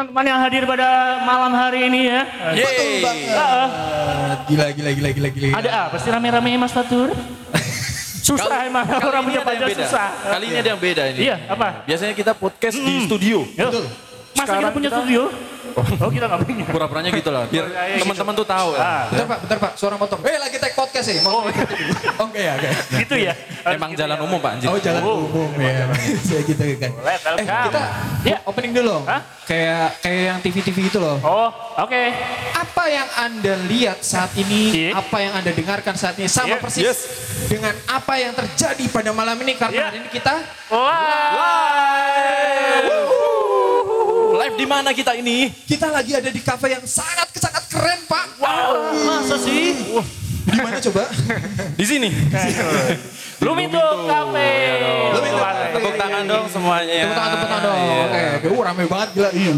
teman-teman yang hadir pada malam hari ini ya. Betul banget. Ah, Gila, gila, gila, gila, gila. ada apa sih rame-rame Mas Fatur? Susah emang orang punya pacar susah. Kali ini ada yang beda ini. Iya, apa? Biasanya kita podcast di studio. Yuk. Masa kita punya studio? Oh kita nggak punya. Pura-puranya gitu lah. Biar Pura-puranya gitu. teman-teman tuh tahu ya. Ah, Bentar pak, bentar pak, suara motor. Eh lagi take podcast ya? Mau oh, oh enggak ya, gitu ya. Emang Gitu jalan ya. umum Pak Anjir. Oh jalan Oh. umum ya. Saya gitu kan. Boleh, Eh kita Ya. opening dulu. Hah? Kayak kayak yang TV-TV itu loh. Oh, oke. Apa yang Anda lihat saat ini, Iya. apa yang Anda dengarkan saat ini sama Iya. persis Yes. dengan apa yang terjadi pada malam ini karena Iya. hari ini kita Live. Live di mana kita ini? kita lagi ada di kafe yang sangat sangat keren Pak. Wow, masa sih? Di mana coba? Di sini. Lumito Cafe. Lumito. Tepuk tangan dong semuanya. Tepuk tangan, tepuk tangan dong. Iya. Oke, oke. Uh, rame banget gila. Iya.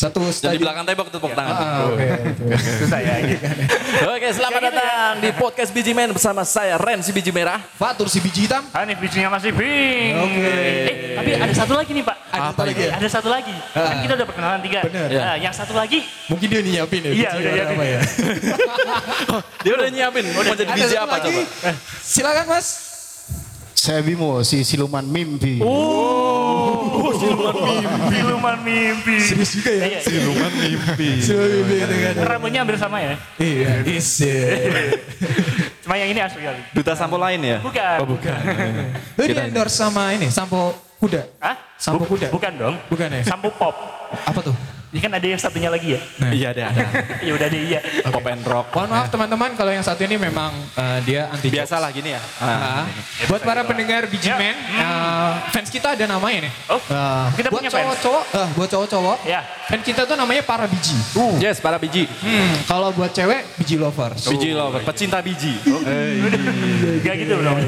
Satu Jadi stadion. belakang tembok tepuk tangan. Ah, oke. Susah ya. Oke, selamat datang di podcast Biji Men bersama saya Ren si Biji Merah. Fatur si biji hitam. Hanif bijinya masih pink. Oke. Eh, tapi ada satu lagi nih Pak. Ada Apa lagi ya? Ada satu lagi. Kan kita udah perkenalan tiga. Bener. Nah, yang satu lagi Mungkin dia nyiapin ya. Iya, udah nyiapin. apa ya. Dia udah nyiapin mau jadi biji satu apa lagi. coba? Silakan Mas. Saya Bimo, si siluman mimpi. siluman mimpi. Serius juga ya. Iya, Siluman mimpi. Silakan mimpi gitu kan. Rambutnya hampir sama ya. Iya, isi. Cuma yang ini asli kali. Duta sampo lain ya? Bukan. Oh bukan. Lu di endorse sama ini, sampo kuda. Hah? Sampo kuda? Bukan dong. Bukan ya? Sampo pop. Apa tuh? Ini kan ada yang satunya lagi ya. Iya ada ada. ya udah deh iya. Pop and rock. Mohon maaf teman-teman kalau yang satu ini memang eh, dia anti jokes. Biasalah gini ya. Ah. Buat para pendengar Biji Ya. Men, eh, fans kita ada namanya nih. Oh, Eh, kita buat punya fans. cowok-cowok, eh, buat cowok-cowok, Ya. fans kita tuh namanya para biji. Yes, para biji. Hmm, kalau buat cewek, biji lovers. Biji lover, pecinta biji. Gak gitu dong.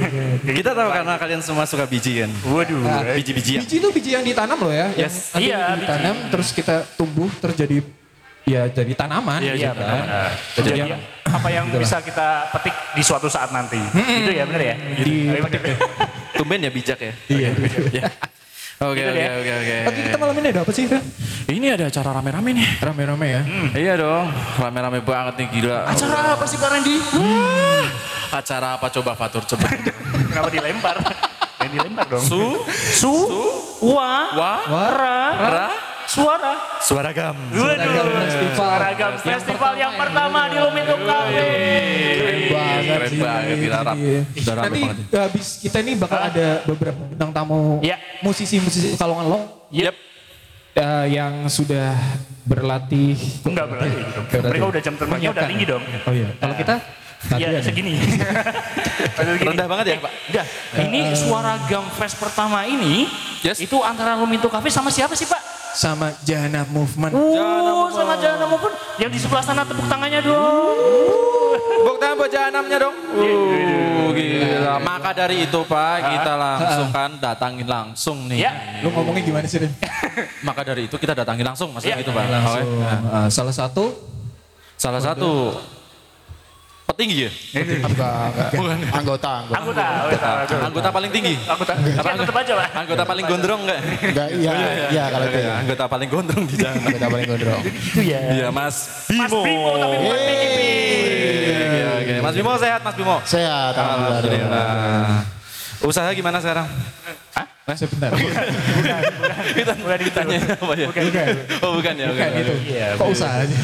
Kita tahu karena kalian semua suka biji kan. Waduh. Nah, Biji-bijian. Biji itu biji yang ditanam loh ya. yang Yes. Iya, ditanam terus kita tumbuh terjadi ya jadi tanaman. Iya, gitu iya kan. benar. Jadi Jadi apa yang bisa kita petik di suatu saat nanti. Gitu ya, benar ya? Di- Ayo, benar. Tumben ya bijak ya. Iya. Ya. Oke Gitu oke deh. oke oke. Oke kita malam ini ada apa sih? Ini ada acara rame-rame nih. Rame-rame ya. Iya dong, rame-rame banget nih gila. Acara apa sih Pak Randy? Acara apa coba Fatur coba. Kenapa dilempar? Yang dilempar dong. Su, Su, wa, wa, ra, ra, suara. Suara gam. Waduh, Festival. Seragam festival yang pertama di Lumito Cafe. Keren banget Keren banget, dilarap. Iya. Nanti habis kita ini bakal ada beberapa bintang tamu Iya. musisi-musisi kalau ngelong Yep. eh, yang sudah berlatih. Enggak. Berarti. Mereka udah jam terbangnya udah tinggi dong. Oh iya. Kalau kita Iya, ya? segini. Rendah banget ya Pak? Udah, ini suara Gam Fest pertama ini Yes. itu antara Lumito Cafe sama siapa sih Pak? Sama Jana Movement. Oh, sama Jana Movement. Yang di sebelah sana tepuk tangannya dong. Buk tangan buat jahanamnya dong. Uh, gila. Maka dari itu Pak, kita langsung kan datangin langsung nih. Ya. Lu ngomongnya gimana sih, Ren? Maka dari itu kita datangin langsung, maksudnya Iya. gitu Pak. Langsung. Oke. eh, salah satu Salah satu petinggi ya? Anggota, anggota. Anggota, anggota, anggota. Anggota paling tinggi? Anggota. Ya, tetap aja Pak. Anggota paling gondrong enggak? Enggak, iya, iya kalau itu ya. Anggota paling gondrong di jalan. Anggota paling gondrong. Itu ya. Iya Mas Mas Bimo. Bimo tapi bukan Iya, oke. Mas Bimo sehat Mas Bimo? Sehat, alhamdulillah. Usaha gimana sekarang? Sebentar. Kita Udah ditanya. tanya apa ya? Oh bukan ya? Bukan gitu. Iya, Kok usaha aja?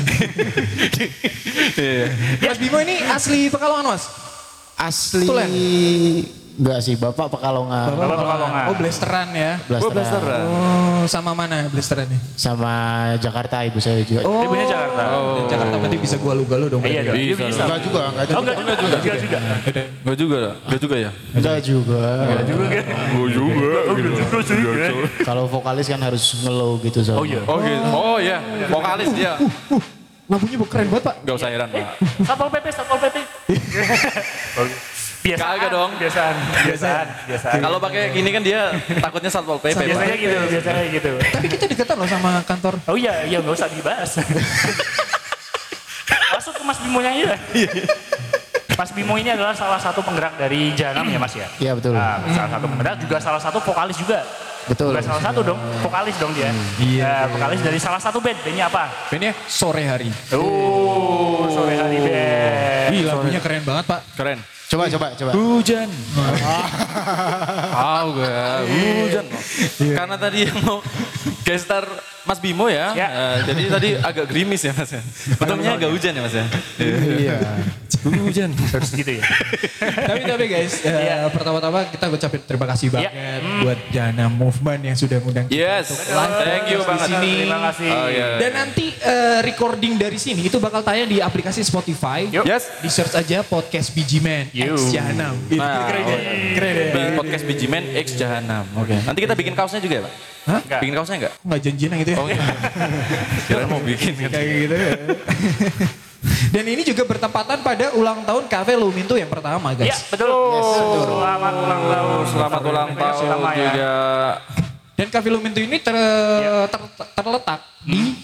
Iya. Mas Bimo ini asli Pekalongan, Mas? Asli Tulen. Enggak sih, Bapak Pekalongan. Bapak Pekalongan. Oh, blasteran ya. Blasteran. Blasteran. Oh, sama mana blasterannya? Sama Jakarta ibu saya juga. Oh, Ibunya Jakarta. Oh. Jakarta berarti bisa gua lu galu dong. Iya dong. Bisa. Dia bisa. Enggak juga, enggak Oh, juga. enggak juga. Enggak juga. Enggak juga lah. Enggak juga ya? Enggak juga. Enggak juga. Kalau vokalis kan harus ngelow gitu so. Oh iya. Oh gitu. Oh iya. Vokalis dia. Lampunya keren banget, Pak. Enggak usah heran Pak. Satpol PP, Satpol PP. Biasaan. Kagak dong. Biasaan. Biasaan. Biasaan. Kalau pakai gini kan dia takutnya satpol pp. Biasanya gitu, biasanya gitu. Tapi kita deketan loh sama kantor. Oh iya, iya nggak usah dibahas. Masuk ke Mas Bimonya aja. Mas Bimo ini adalah salah satu penggerak dari Janam ya Mas ya? Iya betul. Nah, salah satu penggerak juga salah satu vokalis juga. Betul. Bukan salah satu dong, vokalis dong dia. Iya. Ya, vokalis dari salah satu band. Bandnya apa? Bandnya Sore Hari. Oh, sore hari band. Wih lagunya keren banget pak. Keren. Coba coba coba. Hujan. Tahu gue, hujan. Karena tadi yang mau gestar Mas Bimo ya, Ya. eh, jadi tadi agak gerimis ya Mas ya. Untungnya agak hujan ya Mas ya. Iya. Hujan. Terus gitu ya. tapi tapi guys, eh, Iya. pertama-tama kita ucapin terima kasih banget Iya. buat Jana Movement yang sudah ngundang kita Yes, untuk live thank you di banget. sini. Terima kasih. Oh, iya. Dan nanti eh, recording dari sini itu bakal tayang di aplikasi Spotify. Yuk. Yes. Di search aja podcast Biji Man Yo. X Jahanam. Nah, keren, oh, ya? keren ya? Di podcast Biji Man X Jahanam. Oke. Nanti kita bikin kaosnya juga ya Pak? Hah? Enggak. Bikin kaosnya enggak? Nggak janjian yang gitu ya? Oke. Kira mau bikin kan. Kayak gitu ya. Dan ini juga bertepatan pada ulang tahun Cafe Luminto yang pertama Iya, guys. betul. Selamat ulang tahun. Selamat ulang tahun Pertama ya. juga. Dan Cafe Luminto ini ter, Iya. ter- terletak di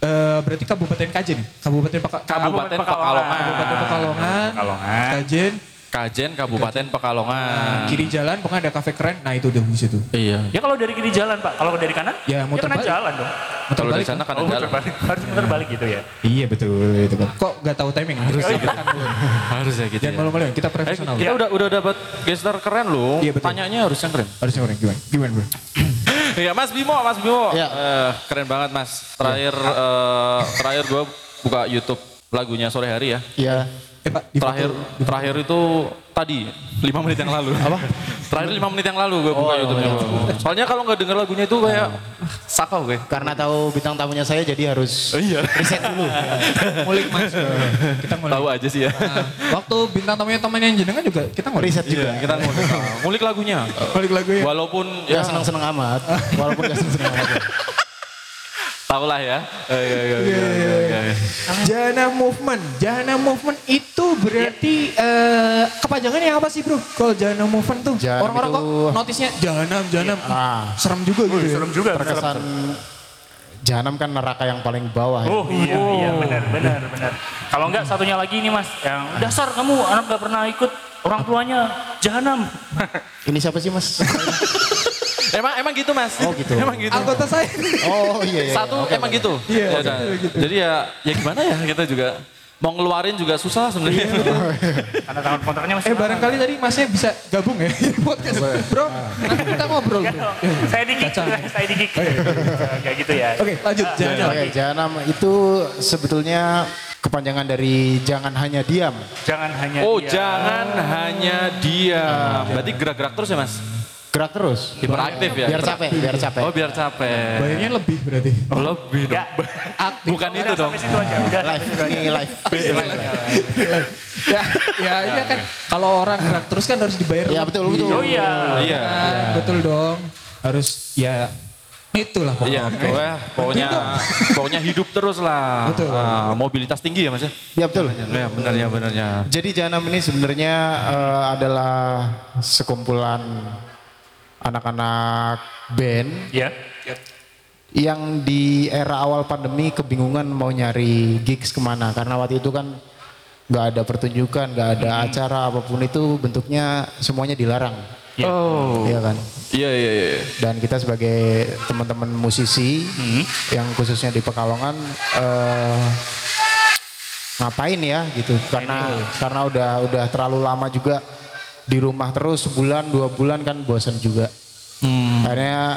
eh, berarti Kabupaten Kajen. Kabupaten Peka- Kabupaten Pekalongan. Pekalongan. Kabupaten Pekalongan. Pekalongan. Kajen. Kajen Kabupaten Pekalongan. Kiri jalan pokoknya ada kafe keren. Nah itu udah di situ. Iya. Ya kalau dari kiri jalan pak, kalau dari kanan? Ya, muter kanan balik. jalan dong. Muter Kalau dari sana kan Oh, muter balik. Harus muter balik gitu ya. Iya betul itu kan. Kok nggak tahu timing? Harus Oh, iya. Harus ya gitu. Jangan ya. malu-malu. Kita Eh, profesional. kita udah udah dapat gestar keren loh. Iya, betul. Tanyanya harus yang keren. Harusnya keren. Gimana? Gimana bro? Iya Mas Bimo, Mas Bimo. Iya. Eh, keren banget Mas. Terakhir eh, terakhir gue buka YouTube lagunya sore hari ya. Iya. Eh pak, di Terakhir terakhir itu tadi lima menit yang lalu. Apa? Terakhir lima menit yang lalu gue buka YouTube-nya. Soalnya kalau nggak denger lagunya itu kayak sakau gue. Karena tahu bintang tamunya saya jadi harus Iya. riset dulu. ngulik mas. kita ngulik. Tahu aja sih ya. Nah, waktu bintang tamunya temannya yang jenengan juga kita ngulik. Riset juga. Iya, kita ngulik, ngulik lagunya. Ngulik lagu ya. Walaupun Ya ya seneng-seneng amat. Walaupun gak seneng-seneng amat. Tau lah ya. Iya, iya, iya, iya, iya. Jana Movement. Jana Movement itu berarti eh, kepanjangannya apa sih bro? Kalau Jana Movement tuh orang-orang kok notisnya Jahanam, Jahanam. Ah. Serem juga gitu ya. Serem juga. Terkesan Jahanam kan neraka yang paling bawah. ya. Oh iya iya benar benar benar. Kalau enggak satunya lagi nih mas, yang dasar kamu anak gak pernah ikut orang tuanya jahanam. Ini siapa sih mas? Emang emang gitu mas. Oh, gitu. Emang gitu. Anggota saya. Oh iya iya. Satu Oke, emang oke. gitu. Iya, Ya, betul, nah, gitu. Jadi ya ya gimana ya kita juga mau ngeluarin juga susah sebenarnya. Karena tahun kontraknya masih Eh barangkali tadi masnya bisa gabung ya di podcast. Bro, nanti kita ngobrol bro. saya di geek, saya di geek. Kayak gitu ya. Oke lanjut. Jana. Oke, Jahanam itu sebetulnya kepanjangan dari jangan hanya diam. Jangan hanya Oh jangan hanya diam. Berarti gerak-gerak terus ya mas? Gerak terus. Hiperaktif ya? Biar capek, biar capek. Oh biar capek. Bayarnya lebih berarti. Lebih dong. Ya, Aktif. Bukan itu dong. sampai situ aja. Udah. Live, ini live. ya, ya ini kan kalau orang gerak terus kan harus dibayar. Ya betul betul. Oh iya. Iya. Kan, betul dong. Harus ya itulah Iya, pokoknya. pokoknya, pokoknya, pokoknya hidup terus lah. Betul. Ah, mobilitas tinggi ya mas ya? Ya betul. Ya benar ya benar ya. Jadi Jahanam ini sebenarnya eh, adalah sekumpulan anak-anak band Ya. yang di era awal pandemi kebingungan mau nyari gigs ke mana karena waktu itu kan nggak ada pertunjukan, nggak ada acara apa pun itu bentuknya semuanya dilarang, Oh. ya kan? Iya iya iya. Dan kita sebagai teman-teman musisi yang khususnya di Pekalongan eh, ngapain ya gitu karena karena udah udah terlalu lama juga di rumah terus sebulan dua bulan kan bosan juga. Akhirnya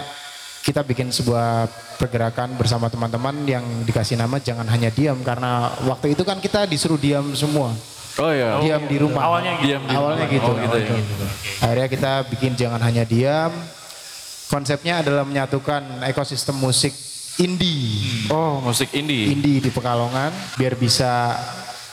kita bikin sebuah pergerakan bersama teman-teman yang dikasih nama jangan hanya diam karena waktu itu kan kita disuruh diam semua Oh iya. diam di rumah. Awalnya gitu. Diam di Awalnya rumah. gitu. Oh, gitu ya. Akhirnya kita bikin jangan hanya diam. Konsepnya adalah menyatukan ekosistem musik indie, Oh musik indie. indie di Pekalongan, biar bisa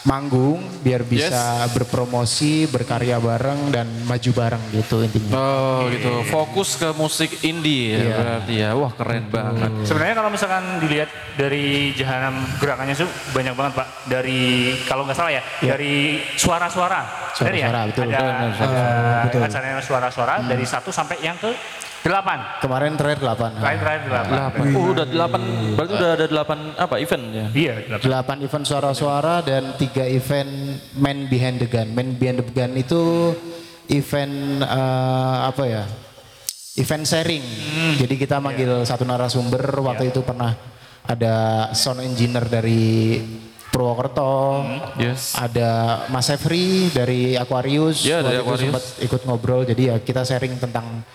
manggung, biar bisa berpromosi, berkarya bareng dan maju bareng gitu intinya. Oh gitu. Fokus ke musik indie ya Iya. berarti ya. Wah keren banget. Sebenarnya kalau misalkan dilihat dari jahanam gerakannya itu banyak banget pak. Dari kalau nggak salah ya, dari suara-suara. Ya? Suara-suara, betul. Ada, ada betul. acaranya suara-suara dari satu sampai yang ke delapan. Kemarin terakhir 8. Terakhir terakhir delapan. Delapan. Oh udah delapan. Berarti udah ada delapan apa event ya? Iya, delapan. 8 event suara-suara dan 3 event Man Behind the Gun. Man Behind the Gun itu event eh, apa ya? event sharing. Jadi kita manggil satu narasumber waktu itu pernah ada sound engineer dari Purwokerto, Yes. ada Mas Efri dari Aquarius, Iya, dari waktu itu Aquarius. sempat ikut ngobrol. Jadi ya kita sharing tentang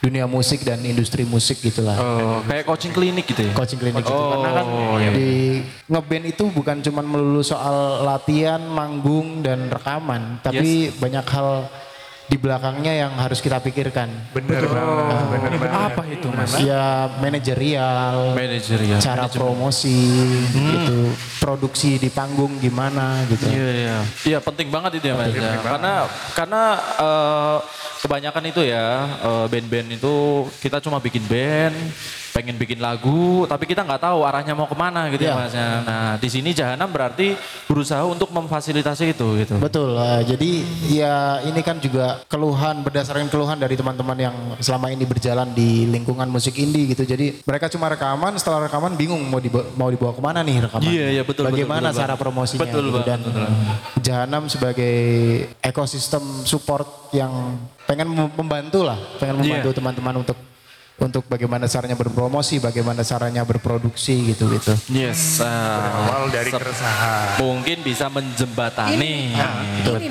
dunia musik dan industri musik gitulah. Oh, kayak coaching klinik gitu ya? Coaching klinik gitu. Oh, Karena kan iya. di ngeband itu bukan cuma melulu soal latihan, manggung dan rekaman, tapi banyak hal di belakangnya yang harus kita pikirkan. Bener banget, bener banget. Apa itu mas? Ya manajerial, Manajer ya. cara promosi, gitu, produksi di panggung gimana gitu. Iya iya. Iya penting banget itu ya mas. ya. Karena karena eh, kebanyakan itu ya eh, band-band itu kita cuma bikin band, pengen bikin lagu, tapi kita nggak tahu arahnya mau ke mana gitu ya Iya. mas. ya. Nah di sini Jahanam berarti berusaha untuk memfasilitasi itu gitu. Betul. eh, jadi ya ini kan juga keluhan berdasarkan keluhan dari teman-teman yang selama ini berjalan di lingkungan musik indie gitu. Jadi mereka cuma rekaman, setelah rekaman bingung mau dibawa, mau dibawa ke mana nih rekaman. Iya, iya, betul, betul, Bagaimana betul, cara promosinya Betul, gitu. Dan betul. Jahanam sebagai ekosistem support yang pengen mem- membantu lah, pengen Iya. membantu teman-teman untuk untuk bagaimana caranya berpromosi, bagaimana caranya berproduksi gitu gitu. Yes. ah, Awal dari sep- keresahan. Mungkin bisa menjembatani. Ini betul, nih.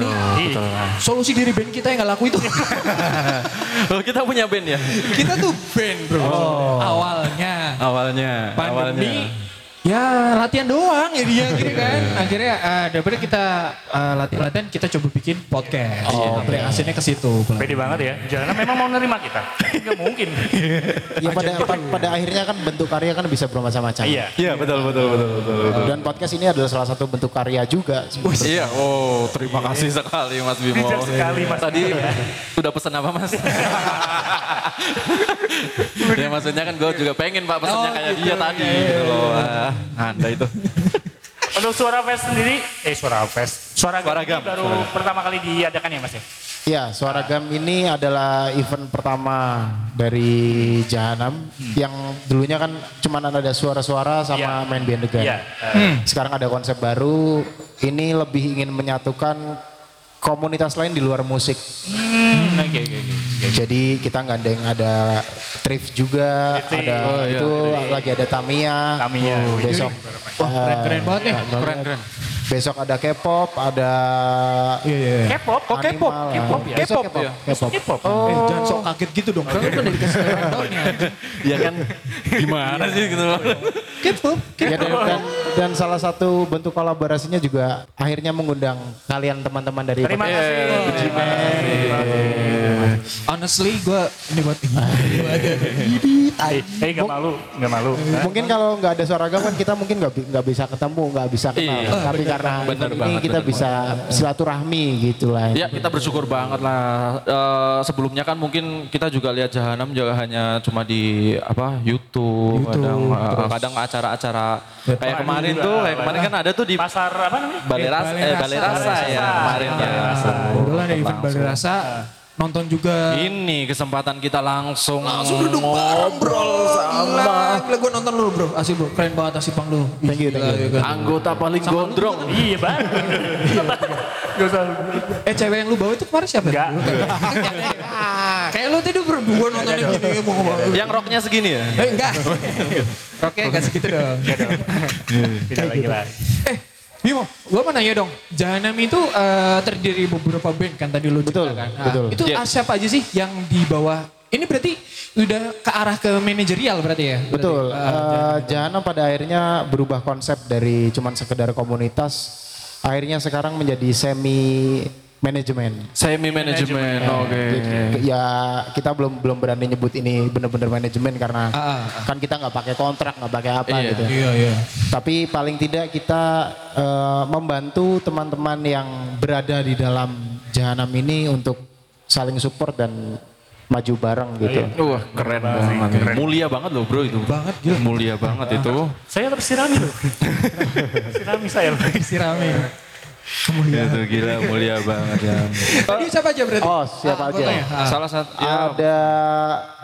betul. Solusi dari band kita yang gak laku itu. Oh, kita punya band ya? kita tuh band bro. Awalnya. Awalnya. Pandemi. awalnya. Ya latihan doang ya dia gitu kan. Akhirnya eh, daripada kita eh, latihan-latihan kita coba bikin podcast. Oh, hasilnya ke situ. Pede banget ya. Jangan memang mau nerima kita. Enggak mungkin. Ya pada pa- pada akhirnya kan bentuk karya kan bisa bermacam-macam. Iya. Iya betul betul betul betul. Dan podcast ini adalah salah satu bentuk karya juga. Iya, oh terima kasih sekali Mas Bimo. Bijak sekali, Mas Tadi Bimo, ya. pesan apa Mas? ya maksudnya kan gue juga pengen Pak pesannya Oh, kayak gitu. dia tadi gitu loh. Anda itu. Untuk Suara Fest sendiri, eh Suara Fest. Suara, Suara Gam baru Suara Gam. pertama kali diadakan ya Mas ya? Ya, Suara Gam ini adalah event pertama dari Jahanam yang dulunya kan cuma ada suara-suara sama Iya. main band degan. Iya. eh, Sekarang ada konsep baru, ini lebih ingin menyatukan komunitas lain di luar musik. hmm, Oke, oke, oke. Jadi kita gandeng ada Trif juga, Trif. ada Oh, iya, itu lagi ada Tamiya. Tamiya. Oh, besok. Wah keren-keren banget nih. Keren keren. Besok ada K-pop, ada Iya iya. iya. K-pop, kok K-pop? Animal. K-pop ya? Besok K-pop ya? K-pop. K-pop. Eh, jangan sok kaget gitu dong. Kan udah dikasih rundownnya. Ya kan gimana sih gitu. K-pop. Ya, dan, dan, dan salah satu bentuk kolaborasinya juga akhirnya mengundang kalian teman-teman dari Terima Iya, kasih. Honestly gue ini buat Eh, eh nggak malu, nggak malu. Mungkin kalau nggak ada suara gam kan kita mungkin nggak nggak bisa ketemu, nggak bisa kenal. Iya. Tapi karena Bener ini banget, kita bener bisa silaturahmi gitu lah. Ya kita bersyukur banget lah. Eh, sebelumnya kan mungkin kita juga lihat Jahanam juga hanya cuma di apa YouTube, kadang eh, kadang acara-acara kayak kemarin tuh, kayak kemarin kan ada tuh di Pasar apa namanya? Balai Rasa, eh, Balai Rasa ya kemarin ya. Lah ada event Balai Rasa. Nonton juga. Ini kesempatan kita langsung, Langsung duduk ngobrol sama. Gila gue nonton lu bro. Asik bro. Keren banget asik pang lu. Thank you, thank you. anggota paling gondrong. Iya bang. Gak usah. Eh cewek yang lu bawa itu kemarin siapa? Enggak. Kayak lu tadi bro. Gue nontonnya gini mau ngomong. Yang roknya segini ya? Eh enggak. Oke gak segitu dong. Tidak lagi lah. Eh Bimo, gue mau nanya dong. Jahanam itu eh, terdiri beberapa band kan tadi lu Betul, ceritakan. Nah, betul. Itu Iya. ah, siapa aja sih yang di bawah? Ini berarti udah ke arah ke manajerial berarti ya? Berarti? Betul. Eh, Jahanam pada akhirnya berubah konsep dari cuman sekedar komunitas, akhirnya sekarang menjadi semi manajemen. Semi manajemen, oke. Jadi, Ya kita belum belum berani nyebut ini benar-benar manajemen karena Ah, ah, kan kita nggak pakai kontrak, nggak pakai apa Iya. gitu. Iya iya. Tapi paling tidak kita eh, membantu teman-teman yang berada di dalam jahanam ini untuk saling support dan maju bareng gitu. Wah keren banget. Mulia banget loh bro itu. Banget, gila. Mulia banget itu. Saya harus sirami loh. sirami saya loh. Sirame. Itu gila mulia banget ya. Tadi siapa aja berarti? Oh siapa Ah, aja? Ah, Salah satu ya Ada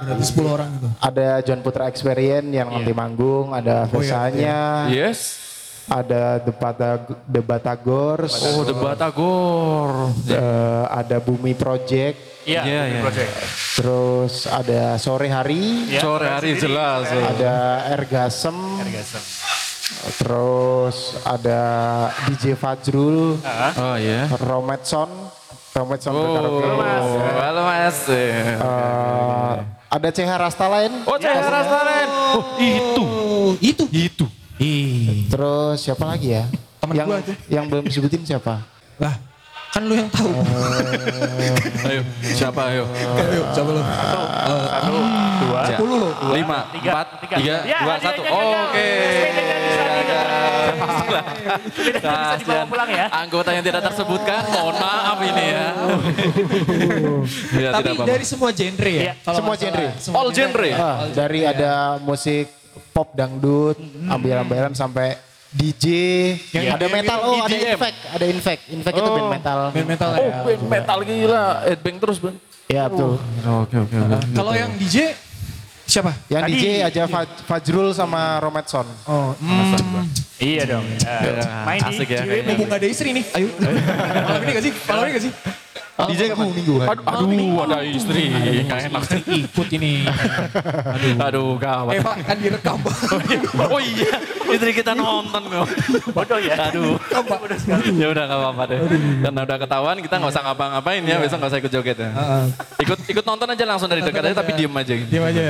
berarti 10 orang gitu. ada John Putra Experience yang nanti manggung, ada Vesanya, yes. ada The, Batag The Batagors, Oh, The Batagor. eh, ada Bumi Project, Iya, Iya, iya. project. terus ada Sore Hari, Iya, Sore hari sendiri. jelas. ada Ergasem, Ergasem. Terus ada DJ Fajrul, Oh iya. Rometson, Rometson Oh, berkaraoke. halo mas. Eh, ada CH Rasta lain, Oh, Cahaya Rastaren. Oh, itu. Oh, itu. Itu. Ih. terus siapa lagi ya? Temen yang gua tuh. yang belum disebutin siapa? Lah, kan lu yang tahu. Ayo, siapa ayo? Ayo, coba lu. Satu, dua, Ja. 10 lo. Lima, empat, tiga. Ya, dua, satu. Oke. Bisa pulang ya. Anggota yang tidak tersebutkan, mohon maaf ini ya. ya Tapi dari semua genre ya? Iya. Semua genre. Semua All genre. Ah, dari ada musik pop dangdut, ambil-ambilan sampai DJ, Yang ada metal, oh ada infect, ada infect, infect itu band metal. Band metal Oh, ya. band metal gila. Headbang terus, Bang. Ya betul. Oke, oke, oke. Kalau yang DJ siapa? Yang Tadi- DJ aja Faj- Fajrul sama Rometson. Oh, Iya dong. Ya. Main di Asik ya. Jadi mumpung gak ada istri nih, ayo. Malam ini gak sih? Malam ini gak sih? DJ minggu minggu kan. Aduh, aduh, ada istri. Gak enak. Ikut ini. Aduh, gawat. Eh Pak, kan direkam Pak. Oh iya, istri kita nonton kok. Bodoh ya. Aduh. ya udah gak apa-apa deh. Karena udah ketahuan kita gak usah ngapa-ngapain ya, besok gak usah ikut joget ya. Ikut ikut nonton aja langsung dari dekat aja tapi diem aja. Diam aja.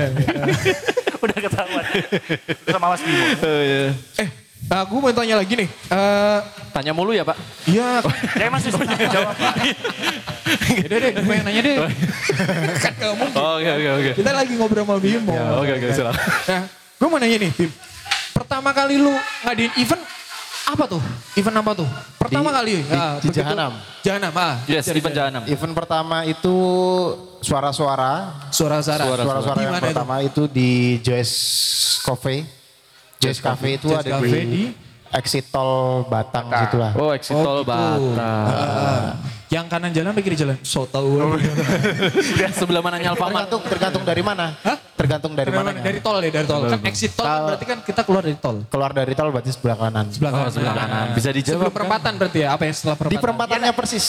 Udah ketahuan. Sama Mas Bimo. Oh, iya. Eh, aku mau tanya lagi nih. Eh, Tanya mulu ya Pak? Iya, Saya masih jawab Pak. Yaudah deh, gue yang nanya deh. kan gak mungkin. Oke oke oke. Kita lagi ngobrol sama Bimo. Oke oke silakan. Nah, gue mau nanya nih, Bim. Pertama kali lu ngadain event, apa tuh? Event apa tuh? Pertama Di- kali. di- ah, di begitu. Jahanam. Jahanam, ah. Yes, event Jahanam. Event pertama itu suara-suara. Suara-suara. Suara-suara yang mana itu? pertama itu di Joyce Cafe. Joyce Cafe itu Joyce ada Cafe di, di? exit tol Batang situlah. Oh, exit tol gitu. Batam. Ah, yang kanan jalan, apa kiri jalan? So tau. Sebelah mananya Alfamart. Tergantung tergantung dari mana? Hah? Tergantung dari Dari, mana? mana? dari tol ya, dari tol. Kan exit tol, Kalau- berarti kan kita keluar dari tol. Keluar dari tol berarti sebelah kanan. Sebelah Oh, kanan. sebelah kanan. Bisa Sebelum dijawab. kan? perempatan berarti ya? Apa yang setelah perempatan? Di perempatannya persis.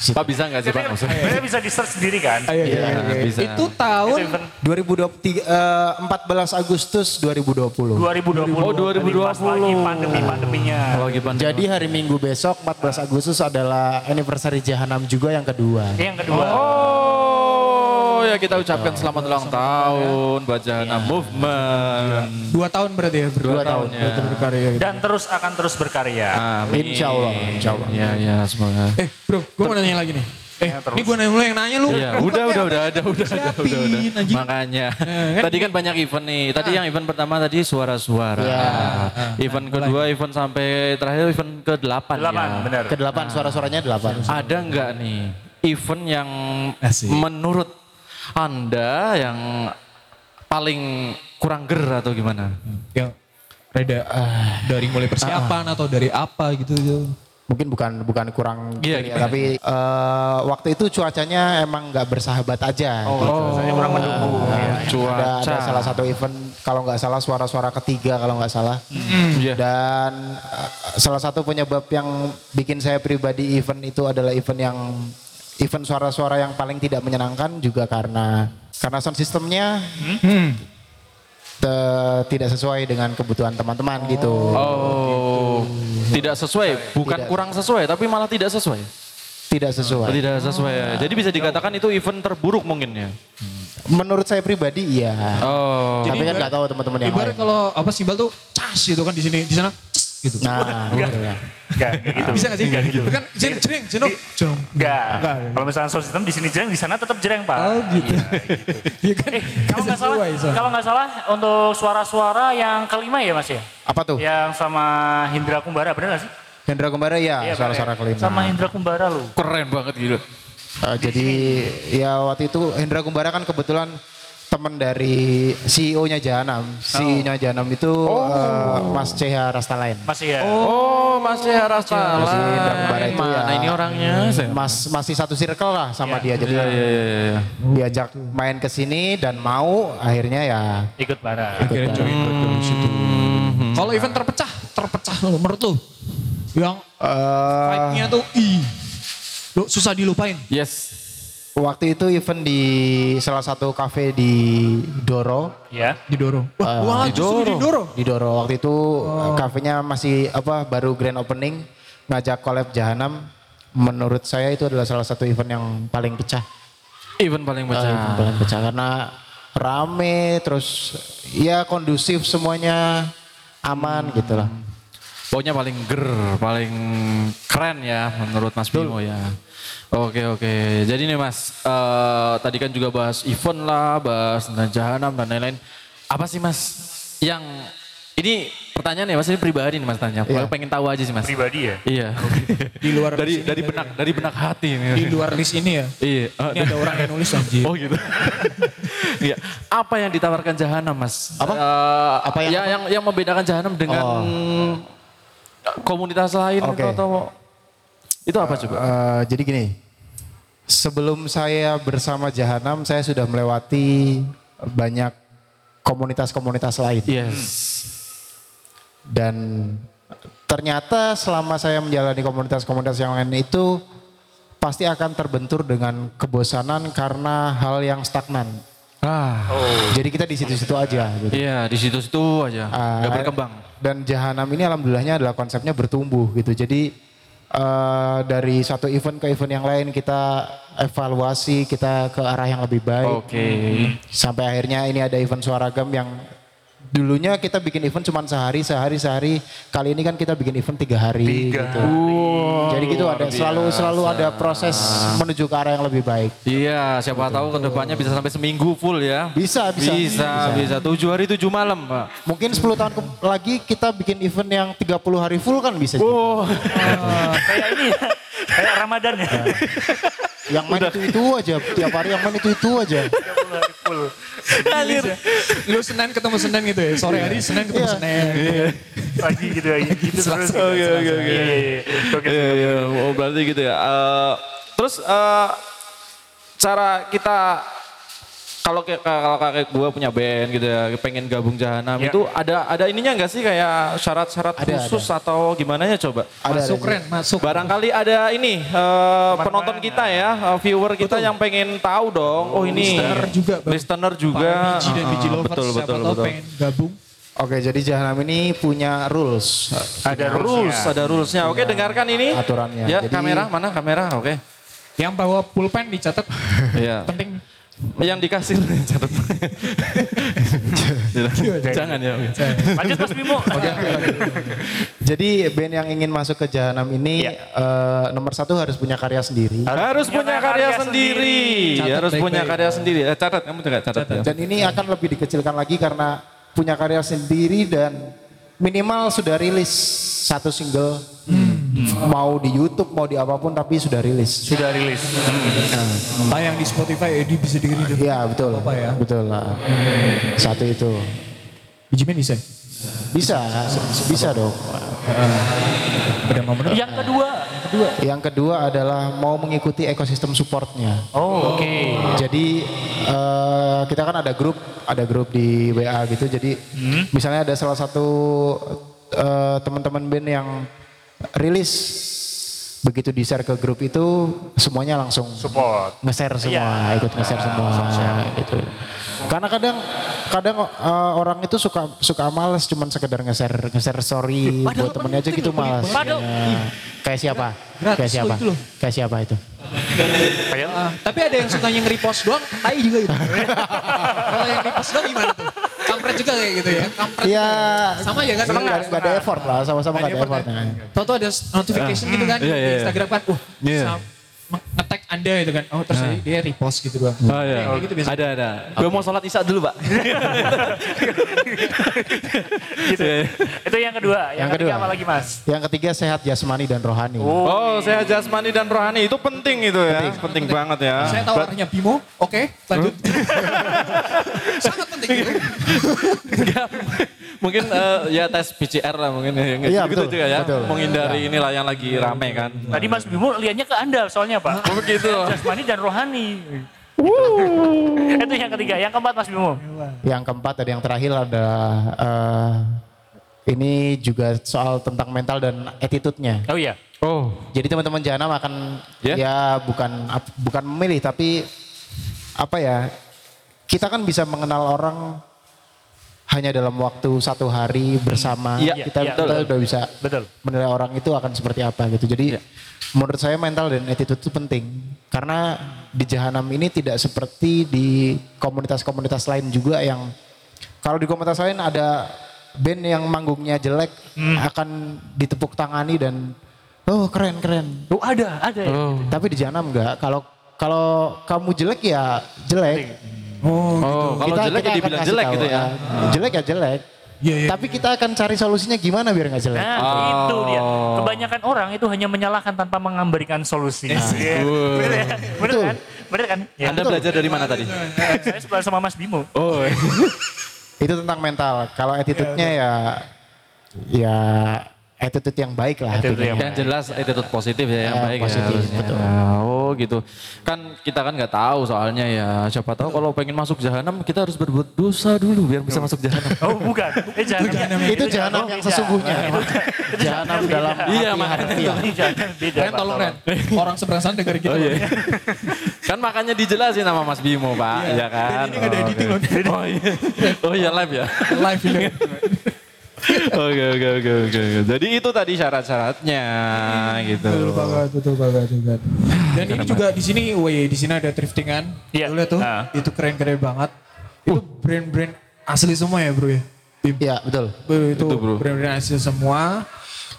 Pak bisa nggak sih Pak? Maksudnya? Sebenarnya bisa di search sendiri kan. Iya, iya, iya. bisa. Itu tahun Itu event 2023 eh, 14 Agustus 2020. 2020. Oh, 2020. Pas lagi pandemi-pandeminya. Lagi pandemi. Jadi hari Minggu besok 14 Agustus adalah anniversary Jahanam juga yang kedua. Yang kedua. Oh, ya kita ucapkan selamat ulang tahun buat Jahanam Movement. dua tahun berarti ya? Dua tahun ya. Berkarya gitu. Dan terus akan terus berkarya. Amin. Insya Allah, insya Allah. Ya, ya, semoga. Eh bro, gue mau nanya lagi nih. Eh, Ya, terus. ini gue nanya lu yang nanya lu. Iya, udah, udah, udah ada, udah, udah, udah. Anjing. Makanya. kan? Tadi kan banyak event nih. Tadi yang event pertama tadi suara-suara. Ya. Event kedua, event sampai terakhir event ke-8 Delapan, ya. benar. Kedelapan suara-suaranya delapan. Ada nggak nih event yang Asik. menurut Anda yang paling kurang ger atau gimana? Yang reda ah, dari mulai persiapan atau dari apa gitu. gitu. Mungkin bukan bukan kurang Iya, ya, tapi eh, waktu itu cuacanya emang nggak bersahabat aja. gitu. Saya kurang mendukung. ya. Ada, Cuaca. ada salah satu event kalau nggak salah suara-suara ketiga kalau nggak salah. Iya. Dan eh, salah satu penyebab yang bikin saya pribadi event itu adalah event yang event suara-suara yang paling tidak menyenangkan juga karena karena sound systemnya Hmm. te- tidak sesuai dengan kebutuhan teman-teman gitu. Oh, tidak sesuai, bukan Tidak. kurang sesuai, tapi malah tidak sesuai. Tidak sesuai. Tidak sesuai. ya. Jadi bisa dikatakan itu event terburuk mungkin ya. Menurut saya pribadi iya. Oh. Tapi kan nggak tahu teman-teman yang Ibarat lain. kalau apa simbal tuh cas gitu kan di sini, di sana cas gitu. Nah, gitu ya. Enggak, kayak gitu. Bisa gak sih? Enggak gitu. Kan jeng, jeng, jenok, jenok. Enggak. Enggak. Kalau misalnya sound system di sini jereng, di sana tetap jereng, Pak. Oh gitu. Iya kan? Eh, kalau nggak salah, kalau nggak salah untuk suara-suara yang kelima ya Mas ya? Apa tuh? Yang sama Hindra Kumbara, bener nggak sih? Hendra Kembara ya, Iya, suara-suara kelima. Sama Hindra Kumbara loh. Keren banget gitu. Eh, jadi ya waktu itu Hendra Kumbara kan kebetulan teman dari CEO-nya Jahanam. CEO-nya Jahanam itu eh, Mas CH Rastalain. Masih ya? Oh, masih harus Masih Indra Kembara itu ya. ini orangnya? Mas masih satu circle lah sama dia. Jadi Iya, iya, iya, iya. diajak main ke sini dan mau akhirnya ya Ikut bareng. Akhirnya join ikut dari situ. Kalau event terpecah, lo menurut lu? Yang Eh, vibe-nya tuh ih. Lu susah dilupain. Yes. Waktu itu event di salah satu cafe di Doro. Ya. Didorong. Wah, Eh, wah justru didorong. Di Doro waktu itu kafenya masih apa baru grand opening ngajak collab Jahanam. Menurut saya itu adalah salah satu event yang paling pecah. Event paling pecah. event paling pecah karena rame terus ya kondusif semuanya aman gitu lah. Pokoknya paling ger, paling keren ya menurut Mas Bimo ya. Oke oke. Jadi nih Mas, eh, tadi kan juga bahas event lah, bahas tentang jahanam dan lain-lain. Apa sih Mas yang ini pertanyaan ya Mas ini pribadi nih Mas tanya. Iya. Pengen tahu aja sih Mas. Pribadi ya. Iya. Di luar dari ini dari benak ya. dari benak hati. Di luar list ini ya. Iya. Ini ada orang yang nulis anjir. Oh gitu. Iya. Apa yang ditawarkan Jahanam, Mas? Apa? Eh, Apa yang ya, apa? yang yang membedakan Jahanam dengan Oh. komunitas lain Oke. itu atau itu apa coba? Eh, jadi gini, sebelum saya bersama Jahanam, saya sudah melewati banyak komunitas-komunitas lain. Yes. Dan ternyata selama saya menjalani komunitas-komunitas yang lain itu pasti akan terbentur dengan kebosanan karena hal yang stagnan. Ah. Jadi kita di situ-situ aja. Gitu. Iya, di situ-situ aja. Ah, Gak berkembang. Dan Jahanam ini alhamdulillahnya adalah konsepnya bertumbuh gitu. Jadi eh, dari satu event ke event yang lain kita evaluasi, kita ke arah yang lebih baik. Oke. Sampai akhirnya ini ada event suaragam yang dulunya kita bikin event cuma sehari, sehari, sehari. Kali ini kan kita bikin event tiga hari. Tiga gitu. Jadi gitu ada selalu selalu ada proses menuju ke arah yang lebih baik. Iya, siapa tahu ke depannya bisa sampai seminggu full ya. Bisa, bisa. Bisa, bisa. Tujuh hari tujuh malam, Pak. Mungkin 10 tahun ke- lagi kita bikin event yang 30 hari full kan bisa. juga. Oh, Kayak ini ya. Kayak Ramadan ya. Yang main itu itu aja, tiap hari yang main itu itu aja. 30 hari full. Ngalir. Lu Senin ketemu Senin gitu ya. Sore hari Senin ketemu Iya. Senin. Pagi gitu ya. Gitu terus. Oke, oke, oke. Iya, iya, iya. Oke. Iya, iya. Oh, berarti gitu ya. Eh, terus eh, cara kita kalau kayak kalau kakek gue punya band gitu ya, pengen gabung Jahanam Ya. itu ada ada ininya nggak sih kayak syarat-syarat Ada, khusus atau gimana ya coba? Ada, Masuk ada. keren, masuk. Barangkali ada ini eh, penonton kita ya, eh, viewer kita yang pengen tahu dong. Oh ini Listener juga, Bang. listener juga. Biji dan biji lovers betul siapa betul tahu betul. pengen gabung. Oke, jadi Jahanam ini punya rules, Ada Rules, rules. ada rulesnya. Oke, dengarkan ini. aturannya. Ya, Jadi- kamera mana kamera? Oke. Yang bawa pulpen dicatat Iya. penting. Yang dikasih catat. Jangan ya. oke. Lanjut Mas Bimo. Jadi band yang ingin masuk ke Jahanam ini Iya. eh, nomor satu harus punya karya sendiri. Harus punya karya sendiri. Catat Harus punya karya sendiri. Eh, catat, kamu juga catat. ya. Dan ini akan lebih dikecilkan lagi karena punya karya sendiri dan minimal sudah rilis satu single. Mau di YouTube, mau di apa pun tapi sudah rilis. Sudah rilis. Tayang di Spotify, Edi bisa dengerin itu. Iya betul, Apa ya? betul lah. Satu itu Bijimen bisa. bisa, bisa dong. Yang kedua. Yang kedua adalah mau mengikuti ekosistem supportnya. Oh, oke. Jadi eh, kita kan ada grup, ada grup di WA gitu. Jadi misalnya ada salah satu eh, teman-teman band yang rilis, begitu di share ke grup itu semuanya langsung Support. nge-share semua, Iya. ikut nge-share semua gitu. Karena kadang kadang eh, orang itu suka suka males cuman sekedar nge-share nge-share story buat temennya aja gitu. Padahal- Ya. Kayak siapa? Kayak siapa? Kayak siapa itu? Ah, tapi ada yang suka yang repost doang, tai juga itu. Kalau yang repost doang gimana tuh? Kampret juga kayak gitu ya. Kampret. Iya. Sama ya kan? Nggak ada- nggak ada effort lah, sama-sama nggak ada effort. ya. nah. Tahu-tahu ada notification gitu kan Iya, iya, di iya. Instagram kan. Wah, Iya. nge-tag Anda gitu kan. Oh, terus dia repost gitu doang. Oh iya. Kayak gitu biasa. Ada ada. Gue mau sholat isya dulu, Pak. gitu. Itu yang kedua. Yang, Yang ketiga kedua. apa lagi Mas? Yang ketiga sehat jasmani dan rohani. Oh, sehat jasmani dan rohani itu penting itu ya. Penting, banget ya. Saya tahu arahnya Bimo. Oke, lanjut. Sangat penting mungkin eh, ya tes PCR lah mungkin ya. Iya, gitu betul, juga ya. betul. Menghindari inilah yang lagi rame kan. Tadi Mas Bimo lihatnya ke Anda soalnya Pak. Oh, begitu. Jasmani dan rohani. Itu yang ketiga. Yang keempat Mas Bimo. Yang keempat dan yang terakhir ada eh, ini juga soal tentang mental dan attitude-nya. Oh iya. Oh. Jadi teman-teman Jahanam akan Ya? ya bukan bukan memilih tapi apa ya? Kita kan bisa mengenal orang hanya dalam waktu satu hari bersama. Iya, kita, iya, kita betul. udah bisa Betul. menilai orang itu akan seperti apa gitu. Jadi menurut saya mental dan attitude itu penting karena di Jahanam ini tidak seperti di komunitas-komunitas lain juga yang kalau di komunitas lain ada band yang manggungnya jelek akan ditepuk tangani dan oh keren keren. Oh ada, ada ya. Tapi di Jahanam enggak. Kalau kalau kamu jelek ya jelek. Oh, kalau jelek ya akan dibilang kasih jelek tahu, gitu ya. ah, jelek ya jelek. Iya, iya. Tapi kita akan cari solusinya gimana biar nggak jelek. Nah Oh. itu dia. Kebanyakan orang itu hanya menyalahkan tanpa memberikan solusi. Iya. Bener ya? Bener Betul. kan? Bener kan? Ya. Anda belajar dari mana tadi? Saya sebelah sama Mas Bimo. Oh. Itu tentang mental. Kalau attitude-nya ya ya attitude yang baik lah. Attitude yang Yang jelas attitude positif ya yang Ya, baik positif, ya. betul. Oh gitu. Kan kita kan nggak tahu soalnya ya. Siapa tahu kalau pengen masuk jahanam kita harus berbuat dosa dulu biar bisa masuk jahanam. Oh bukan. Eh jangan. Itu jahanam yang sesungguhnya. Jahanam dalam Iya, hati makanya beda. Ren tolong Ren. Orang seberang sana dengerin kita. Oh iya. kan makanya dijelasin sama Mas Bimo Pak, ya kan? Dan ini nggak ada editing loh. Oh iya. Oh iya live ya. Live ini. Oke oke oke oke. Jadi itu tadi syarat-syaratnya gitu. Betul banget, betul banget juga. Dan ini juga di sini, woi di sini ada thriftingan. Iya. Lu lihat tuh, Nah. itu keren-keren banget. Itu brand-brand asli semua ya bro ya. Iya betul. Itu Itu, bro. brand-brand asli semua.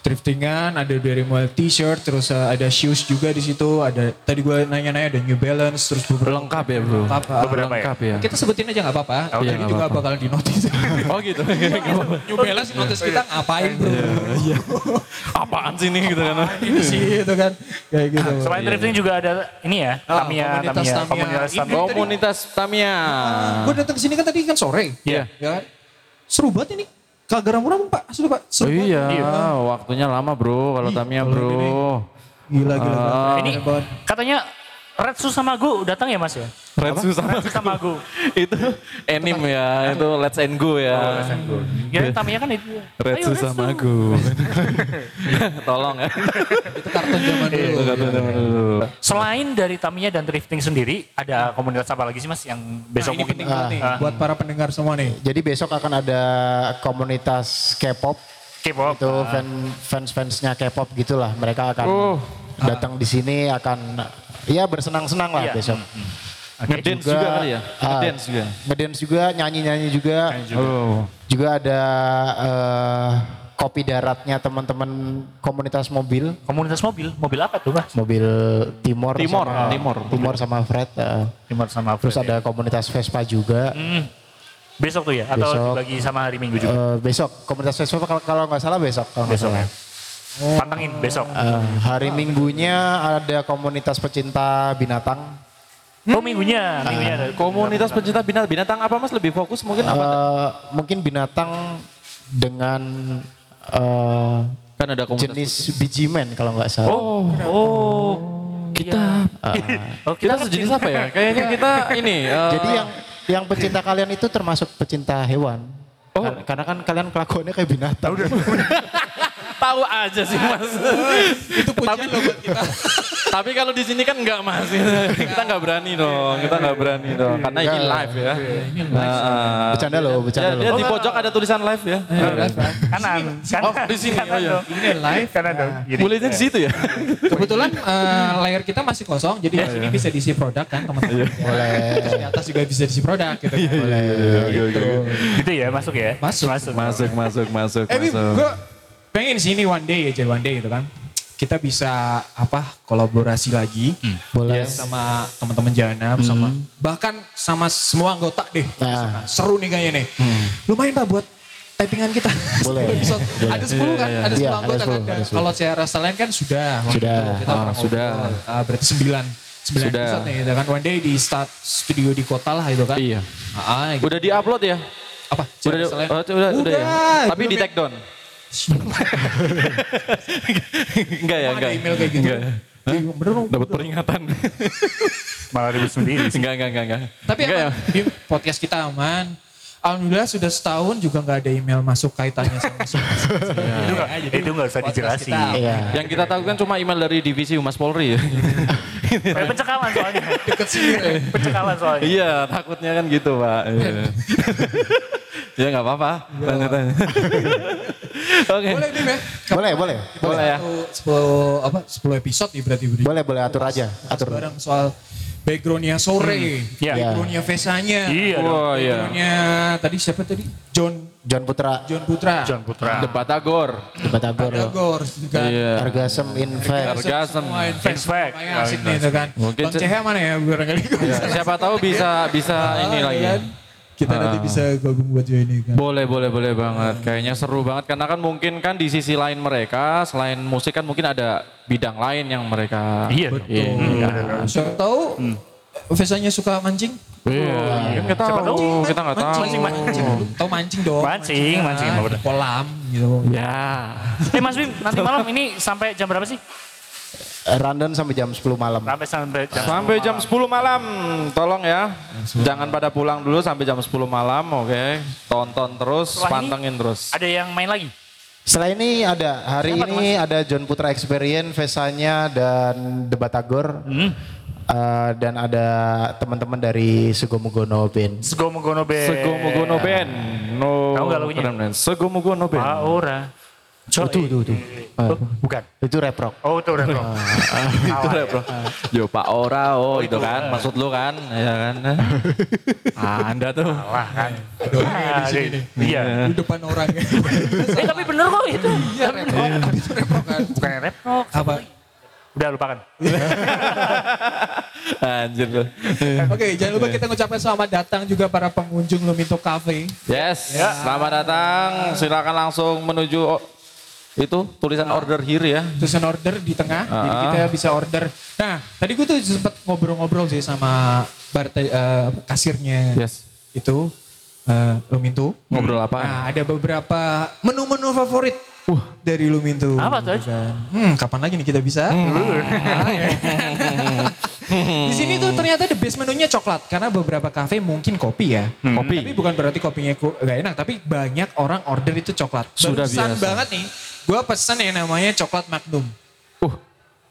Thriftingan, ada dari mulai t-shirt, terus uh, ada shoes juga di situ. Ada tadi gue nanya-nanya ada New Balance, terus beberapa Lengkap ya bro. Lengkap, ah. Beberapa ya? Lengkap ya. Kita sebutin aja nggak apa-apa. Oh, iya, Jadi nggak juga apa-apa. bakal di notice. Oh gitu. New Balance notice kita ngapain bro? Iya. Apaan sih ini gitu kan? Ini sih itu kan kayak gitu. Selain drifting juga ada ini ya, Ah, Tamiya, komunitas Tamiya, Tamiya. komunitas Ini Tamiya. Komunitas Tamiya. Gue datang ke sini kan tadi kan sore. Iya. Ya kan? Seru banget ini. Kagak ramu-ramu pak, asli pak. Oh iya, waktunya lama bro kalau Tamiya bro. Gila, gila. Ah. Ini katanya Red Sus sama Gu datang ya mas ya? Red Sus sama sama Gu. itu anime ya, itu Let's and Go ya. Ya Tamiya kan itu. Red Ayo, Sus sama Go. Tolong ya. Itu kartun zaman dulu. Selain dari Tamiya dan drifting sendiri, ada komunitas apa lagi sih mas yang besok Nah, ini mungkin penting nih Ah. buat para pendengar semua nih. Jadi besok akan ada komunitas K-pop. K-pop. Itu fan fans fansnya K-pop gitulah. Mereka akan Oh. datang di sini akan ya bersenang-senang lah Iya. besok. Ngedance juga kali ya? ah, Ngedance juga. Ngedance juga, nyanyi-nyanyi juga. Oh. Juga ada eh, kopi daratnya teman-teman komunitas mobil. Komunitas mobil, mobil apa tuh mas? Mobil Timor, Timor, sama, Timor. Timor sama Fred. eh. Timur sama terus Fred, ada komunitas Vespa juga. Hmm. Besok tuh ya? Atau Besok. dibagi sama hari Minggu juga? Eh, besok komunitas Vespa kalau, kalau nggak salah besok. Kalau nggak Besok salah. ya? Pantengin besok. Eh, hari Minggunya ada komunitas pecinta binatang. Oh minggunya, minggunya ada. Komunitas pencinta binatang, binatang apa mas lebih fokus mungkin apa? Eh, mungkin binatang dengan eh, Kan ada komunitas. jenis biji men kalau nggak salah. Oh, oh. Kita, Oh, kita sejenis apa ya? Kayaknya kita ini. eh, Jadi yang yang pecinta kalian itu termasuk pecinta hewan. Oh. Kar- Karena kan kalian kelakuannya kayak binatang. tahu aja sih mas. Itu pujian loh buat kita. Tapi kalau di sini kan enggak mas, kita nggak berani dong, kita nggak berani dong, karena ini Enggak. live ya. Nah, Bercanda loh, bercanda ya, loh. dia di pojok ada tulisan live ya. Kanan. kanan. Oh, di sini, oh iya. dong. Ini live. Kanan dong. Gini. Mulainya di situ ya. Kebetulan eh, layar kita masih kosong, jadi di sini bisa diisi produk kan teman-teman. Boleh. Terus di atas juga bisa diisi produk gitu. kan. Boleh. Gitu ya, masuk ya? Masuk. Masuk. Masuk, masuk, masuk, Eh gue pengen sini one day aja one day gitu kan. Kita bisa apa kolaborasi lagi Boleh. ya, sama teman-teman Janam sama bahkan sama semua anggota deh. Nah. Seru nih kayaknya nih. Lumayan Pak buat typingan kita. Boleh. Episode. Ada 10 kan? Ada 10 Iya, ada anggota kan. 10, ada 10. Kalau saya rasa lain kan sudah. Sudah. Kita pernah sudah. Ah, berarti 9. 9 Sudah. episode nih gitu kan. One day di start studio di kota lah itu kan. Iya. Ah, ah, gitu. Udah di-upload ya? Apa? Udah, lain? oh, udah, udah, ya? Udah, Tapi belum di ya. take down? enggak ya, enggak. email kayak gitu? Enggak. Iya, Bener dong. Dapat peringatan. Malah ribut sendiri. sih. enggak, enggak, enggak, enggak. Tapi enggak ya? aman, Bim, podcast kita aman. Alhamdulillah sudah setahun juga nggak ada email masuk kaitannya sama Sumas. itu nggak itu nggak usah dijelasin. kita. Iya. Yang kita tahu kan cuma email dari divisi Humas Polri ya. Eh, pencekalan soalnya. Deket sini. pencekalan soalnya. iya, takutnya kan gitu, Pak. Iya. ya nggak apa-apa. Oke. Boleh nih ya. Boleh, boleh. Boleh ya. Sepuluh apa? Sepuluh episode nih berarti. Boleh, boleh atur aja. Atur. Bareng soal backgroundnya sore, Iya. backgroundnya Vesanya, Iya dong. Wah, iya. backgroundnya tadi siapa tadi? John John Putra, John Putra. John Putra. Debat Agor. Debat Abor. Dagor, juga. Iya. Orgasm Invest. Orgasm. Semua invest. Invest. Makanya asik nih itu kan. Mungkin Bang Ceha mana ya barangkali. Ya, siapa tahu bisa bisa ini lagi. Kita nanti Ah. bisa gabung buat ini kan. Boleh, boleh, boleh banget. Kayaknya seru banget karena kan mungkin kan di sisi lain mereka selain musik kan mungkin ada bidang lain yang mereka Iya. Betul. Iya. Siapa tahu Vesanya suka mancing? Iya, kan kita Siapa tahu, tahu? kita nggak tahu. Mancing, mancing. Tahu mancing dong. Mancing, mancing, di kolam gitu. Ya. Eh Mas Bim, nanti malam ini sampai jam berapa sih? Random sampai jam 10 malam. Sampai sampai jam Sampai jam 10 malam, tolong ya. Jangan pada pulang dulu sampai jam 10 malam, oke. Tonton terus, Setelah ini- pantengin terus. Ada yang main lagi? Setelah ini ada, hari Siapa ini ada John Putra Experience, Vesanya dan Debatagor. Hmm. Eh, dan ada teman-teman dari Sugomugono Band. Segomo-gono band. Segomugono Band. No. Tahu nggak lagunya? keren, keren. Segomugono Band. Co- Itu, itu, itu. Oh, bukan. Itu rap rock. Oh, itu bro. itu bro. Yo Pak Ora, oh, itu kan, maksud lu kan, ya kan. Ah, anda tuh. Wah kan. di sini nih. Iya. Di depan orang ya. Eh tapi bener kok itu. Iya, rock. Tapi itu rap rock kan. Bukan rap rock. Apa? Udah lupakan. Anjir lu. Oke, jangan lupa kita ngucapkan selamat datang juga para pengunjung Luminto Cafe. Yes, selamat datang. Silakan langsung menuju oh, itu tulisan order here ya. Tulisan order di tengah, jadi Ah. kita bisa order. Nah, tadi gue tuh sempat ngobrol-ngobrol sih sama bar eh, kasirnya Yes. itu eh, Luminto. Ngobrol apa? Nah, ada beberapa menu-menu favorit dari Luminto. Apa tuh? Gitu kan. Hmm, kapan lagi nih kita bisa? Ah, ya. Di sini tuh ternyata the best menunya coklat karena beberapa kafe mungkin kopi ya. Kopi. Tapi bukan berarti kopinya ku- gak enak, tapi banyak orang order itu coklat. Sudah Barusan biasa. banget nih, gue pesen yang namanya coklat magnum. Uh,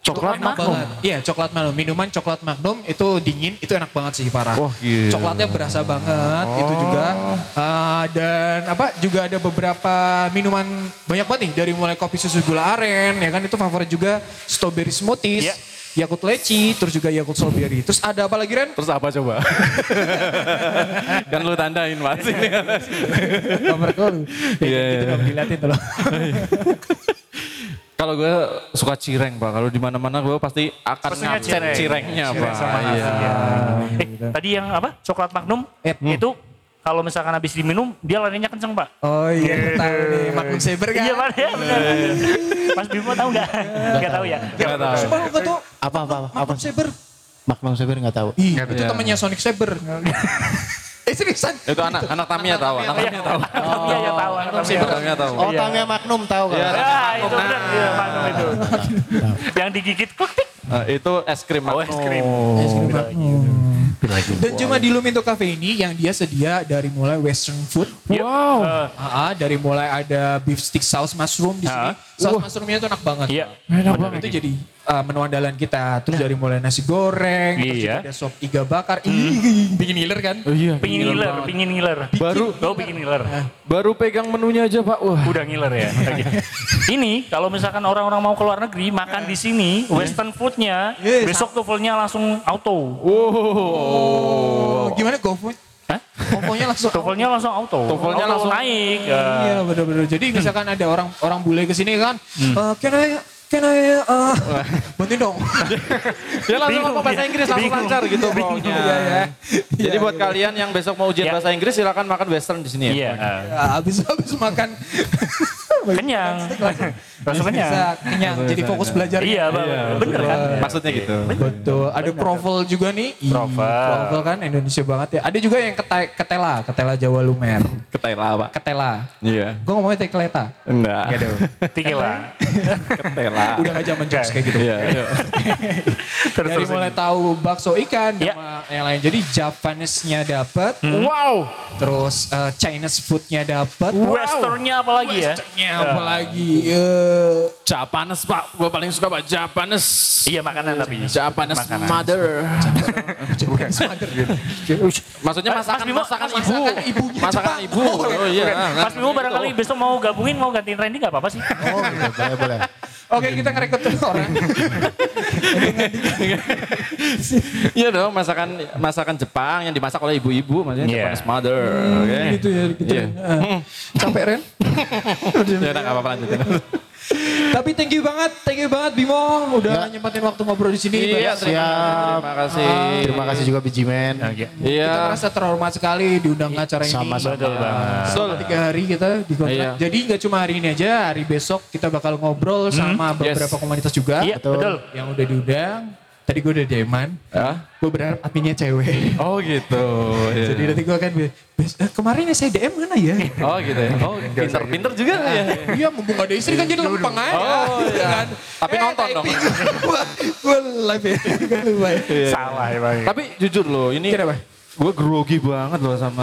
coklat Enak magnum. banget. Iya, coklat magnum. Minuman coklat magnum itu dingin, itu enak banget sih parah. Wah, gila. Coklatnya berasa banget, itu juga. Ah, dan apa juga ada beberapa minuman banyak banget nih dari mulai kopi susu gula aren, ya kan itu favorit juga strawberry smoothies. Iya. Yakult leci, terus juga Yakult strawberry. Terus ada apa lagi Ren? Terus apa coba? kan lu tandain mas ini. Nomor. Iya, Itu iya. dong diliatin tuh loh. Kalau gue suka cireng pak, kalau di mana-mana gue pasti akan ngambil cireng. cirengnya Cireng pak. sama Iya. ya. Eh, tadi yang apa? Coklat Magnum Eh, itu kalau misalkan habis diminum dia larinya kenceng pak. Oh iya, tahu nih Magnum Saber kan? Iya pak ya benar. Mas Bimo tahu nggak? Nggak tahu ya. Nggak tahu. Sumpah lu nggak tahu Apa, apa, apa? Magnum Saber? Magnum Saber nggak tahu. Ih, itu Iya. temannya Sonic Saber. eh seriusan? Itu anak anak Tamiya tahu, anak Iya Tamiya tahu. Iya ya tahu. anak. Tamiya tahu. Oh, Tamiya Magnum tahu kan? Iya. Ya itu benar. Iya Magnum itu. Yang digigit klik. Eh, itu es krim Oh, Magnum. es krim. Es krim Magnum. Dan cuma di Luminto Cafe ini yang dia sedia dari mulai western food. Wow. Eh, Ah, ah, dari mulai ada beef stick saus mushroom di sini. Ah. Saus mushroomnya itu enak banget. Iya. Enak banget. Itu jadi ah, menu andalan kita. Terus dari mulai nasi goreng, terus Iya. juga ada sop iga bakar. Ih, bikin ngiler kan? Oh iya. Pingin ngiler, pingin ngiler. Baru Kau pingin ngiler. baru pegang menunya aja pak. Wah. Udah ngiler ya. Ini kalau misalkan orang-orang mau ke luar negeri makan di sini western foodnya Yes. besok tuvelnya langsung auto. Oh, gimana GoFood? Hah? GoFoodnya langsung. Tuvelnya langsung auto. Auto langsung- naik. ya. Iya benar-benar. Jadi misalkan ada orang orang bule ke sini kan, Hmm. "Eh, can I can I uh, bantuin dong. Dia langsung ngomong bahasa. Inggris langsung Bingung. lancar gitu Bingung. pokoknya. Iya, iya. Jadi Iya, buat iya. kalian yang besok mau ujian Ya. bahasa Inggris silakan makan western di sini ya. Iya. Ya, habis habis makan Kenyang. Konsumennya. bisa kenyang jadi fokus belajar Iya, Bang. bener kan? Maksudnya gitu. betul ada profil juga nih profil kan Indonesia banget ya ada juga yang kete- ketela ketela Jawa Lumer Ketela pak. ketela Iya. gue ngomongnya tekleta Enggak. Tikila. Ketela. udah gak zaman jokes kayak gitu Iya. iya. Terus dari mulai tahu bakso ikan Iya. sama yang lain jadi Japanese-nya dapet Wow. terus eh, Chinese food-nya dapet Westernnya apa lagi ya? Westernnya apa lagi Eh, Japanes pak. Gue paling suka pak Japanes. Iya makanan tapi. Japanes Makanan. mother. Gitu. Maksudnya Mas masakan Bimo, masakan Mas ibu. masakan ibunya Masakan Jepang. ibu. Oh iya. kan. Mas Bimo barangkali besok mau gabungin, mau gantiin Randy nggak apa-apa sih? Oh gitu, boleh boleh. Oke kita ngerekrut tuh orang. Iya dong, masakan masakan Jepang yang dimasak oleh ibu-ibu, maksudnya Iya. Japanese mother. Oke. gitu ya gitu. Iya. ya. Eh, Capek Ren? Ya udah nggak apa-apa lanjutin. Tapi thank you banget, thank you banget Bimo udah Ya. nyempatin waktu ngobrol di sini. Iya, terima kasih. Terima kasih. Terima kasih juga Biji Men. Iya. Kita merasa terhormat sekali diundang ke acara ini. Sama-sama. Betul banget. Selama tiga hari kita di kontrak. Iya. Jadi nggak cuma hari ini aja, hari besok kita bakal ngobrol sama beberapa komunitas juga Iya, Betul. betul. yang udah diundang. Tadi gue udah deman, Hah? gue berharap adminnya cewek. Oh gitu. Iya. Jadi nanti gue akan, be- "Bes, eh, kemarin ya saya DM mana ya? Oh gitu ya. Oh pinter-pinter juga ya. Iya mumpung gak ada istri kan jadi lempeng aja. Oh, iya. Kan? Tapi nonton dong. Gue live ya, ya. Salah ya Bang. Tapi jujur loh, ini Kenapa? gue grogi banget loh sama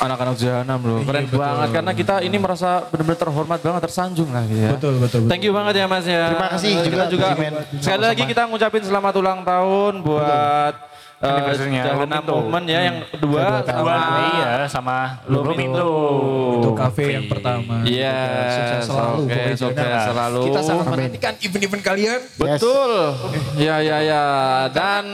anak-anak Jahanam loh. Keren banget karena kita ini merasa benar-benar terhormat banget, tersanjung lah gitu ya. Betul, betul, betul. Thank you banget ya Mas ya. Terima kasih Kita juga, juga. Sekali lagi kita ngucapin selamat ulang tahun buat uh, Anniversary-nya Jahanam. Movement ya yang kedua Kedua sama Dua iya sama Luminto. Itu kafe yang pertama. Iya, Sukses selalu. pokoknya sukses Jonas. selalu. Kita sangat menantikan event-event kalian. Betul. Ya ya ya. Dan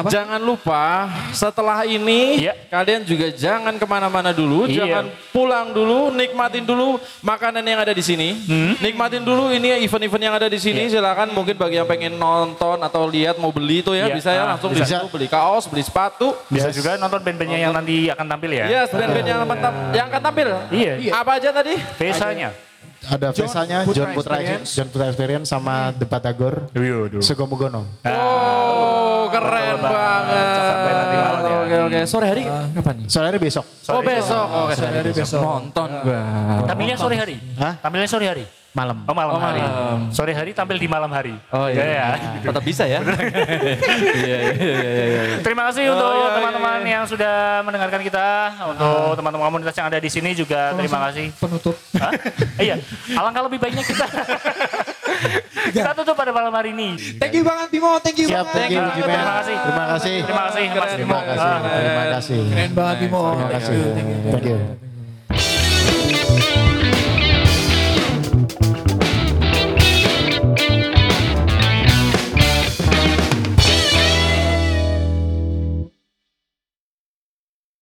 Apa? jangan lupa setelah ini Iya. kalian juga jangan ke mana-mana dulu, Iya. jangan pulang dulu, nikmatin dulu makanan yang ada di sini, Hmm? nikmatin dulu ini event-event yang ada di sini. Silakan mungkin bagi yang pengen nonton atau lihat mau beli tuh ya Iya. bisa ya Ah, langsung bisa. di situ beli kaos, beli sepatu. Bisa juga nonton band-bandnya yang nanti akan tampil ya. Yes, band-band yang, akan- yang akan tampil. Iya. Apa aja tadi? Vesanya. Ada Vesanya, John Putra Experience. John Putra Experience sama The Batagor, Waduh. Segomogono. Oh, keren banget. Sampai nanti malam ya. Oke, oke. Sore hari kapan nih? Sore hari besok. Oh besok, oke Sore hari besok. Nonton gua. Tampilnya sore hari. Hah? Tampilnya sore hari. Malam. Oh malam Oh, hari. malam. Sore hari tampil di malam hari. Oh iya. Ya, ya. Tetap bisa ya. Iya iya iya iya. iya. Terima kasih Oh, untuk iya, teman-teman iya, yang sudah mendengarkan kita. Untuk teman-teman komunitas yang ada di sini juga terima kasih. Penutup. Hah? iya, alangkah lebih baiknya kita kita tutup pada malam hari ini. Thank you banget Bimo, thank you Siap, banget. thank you Terima Biji Men. kasih. Terima kasih. Terima kasih Mas Bimo. Terima kasih. Ah, Terima kasih. Keren banget Bimo. Terima kasih. Thank you.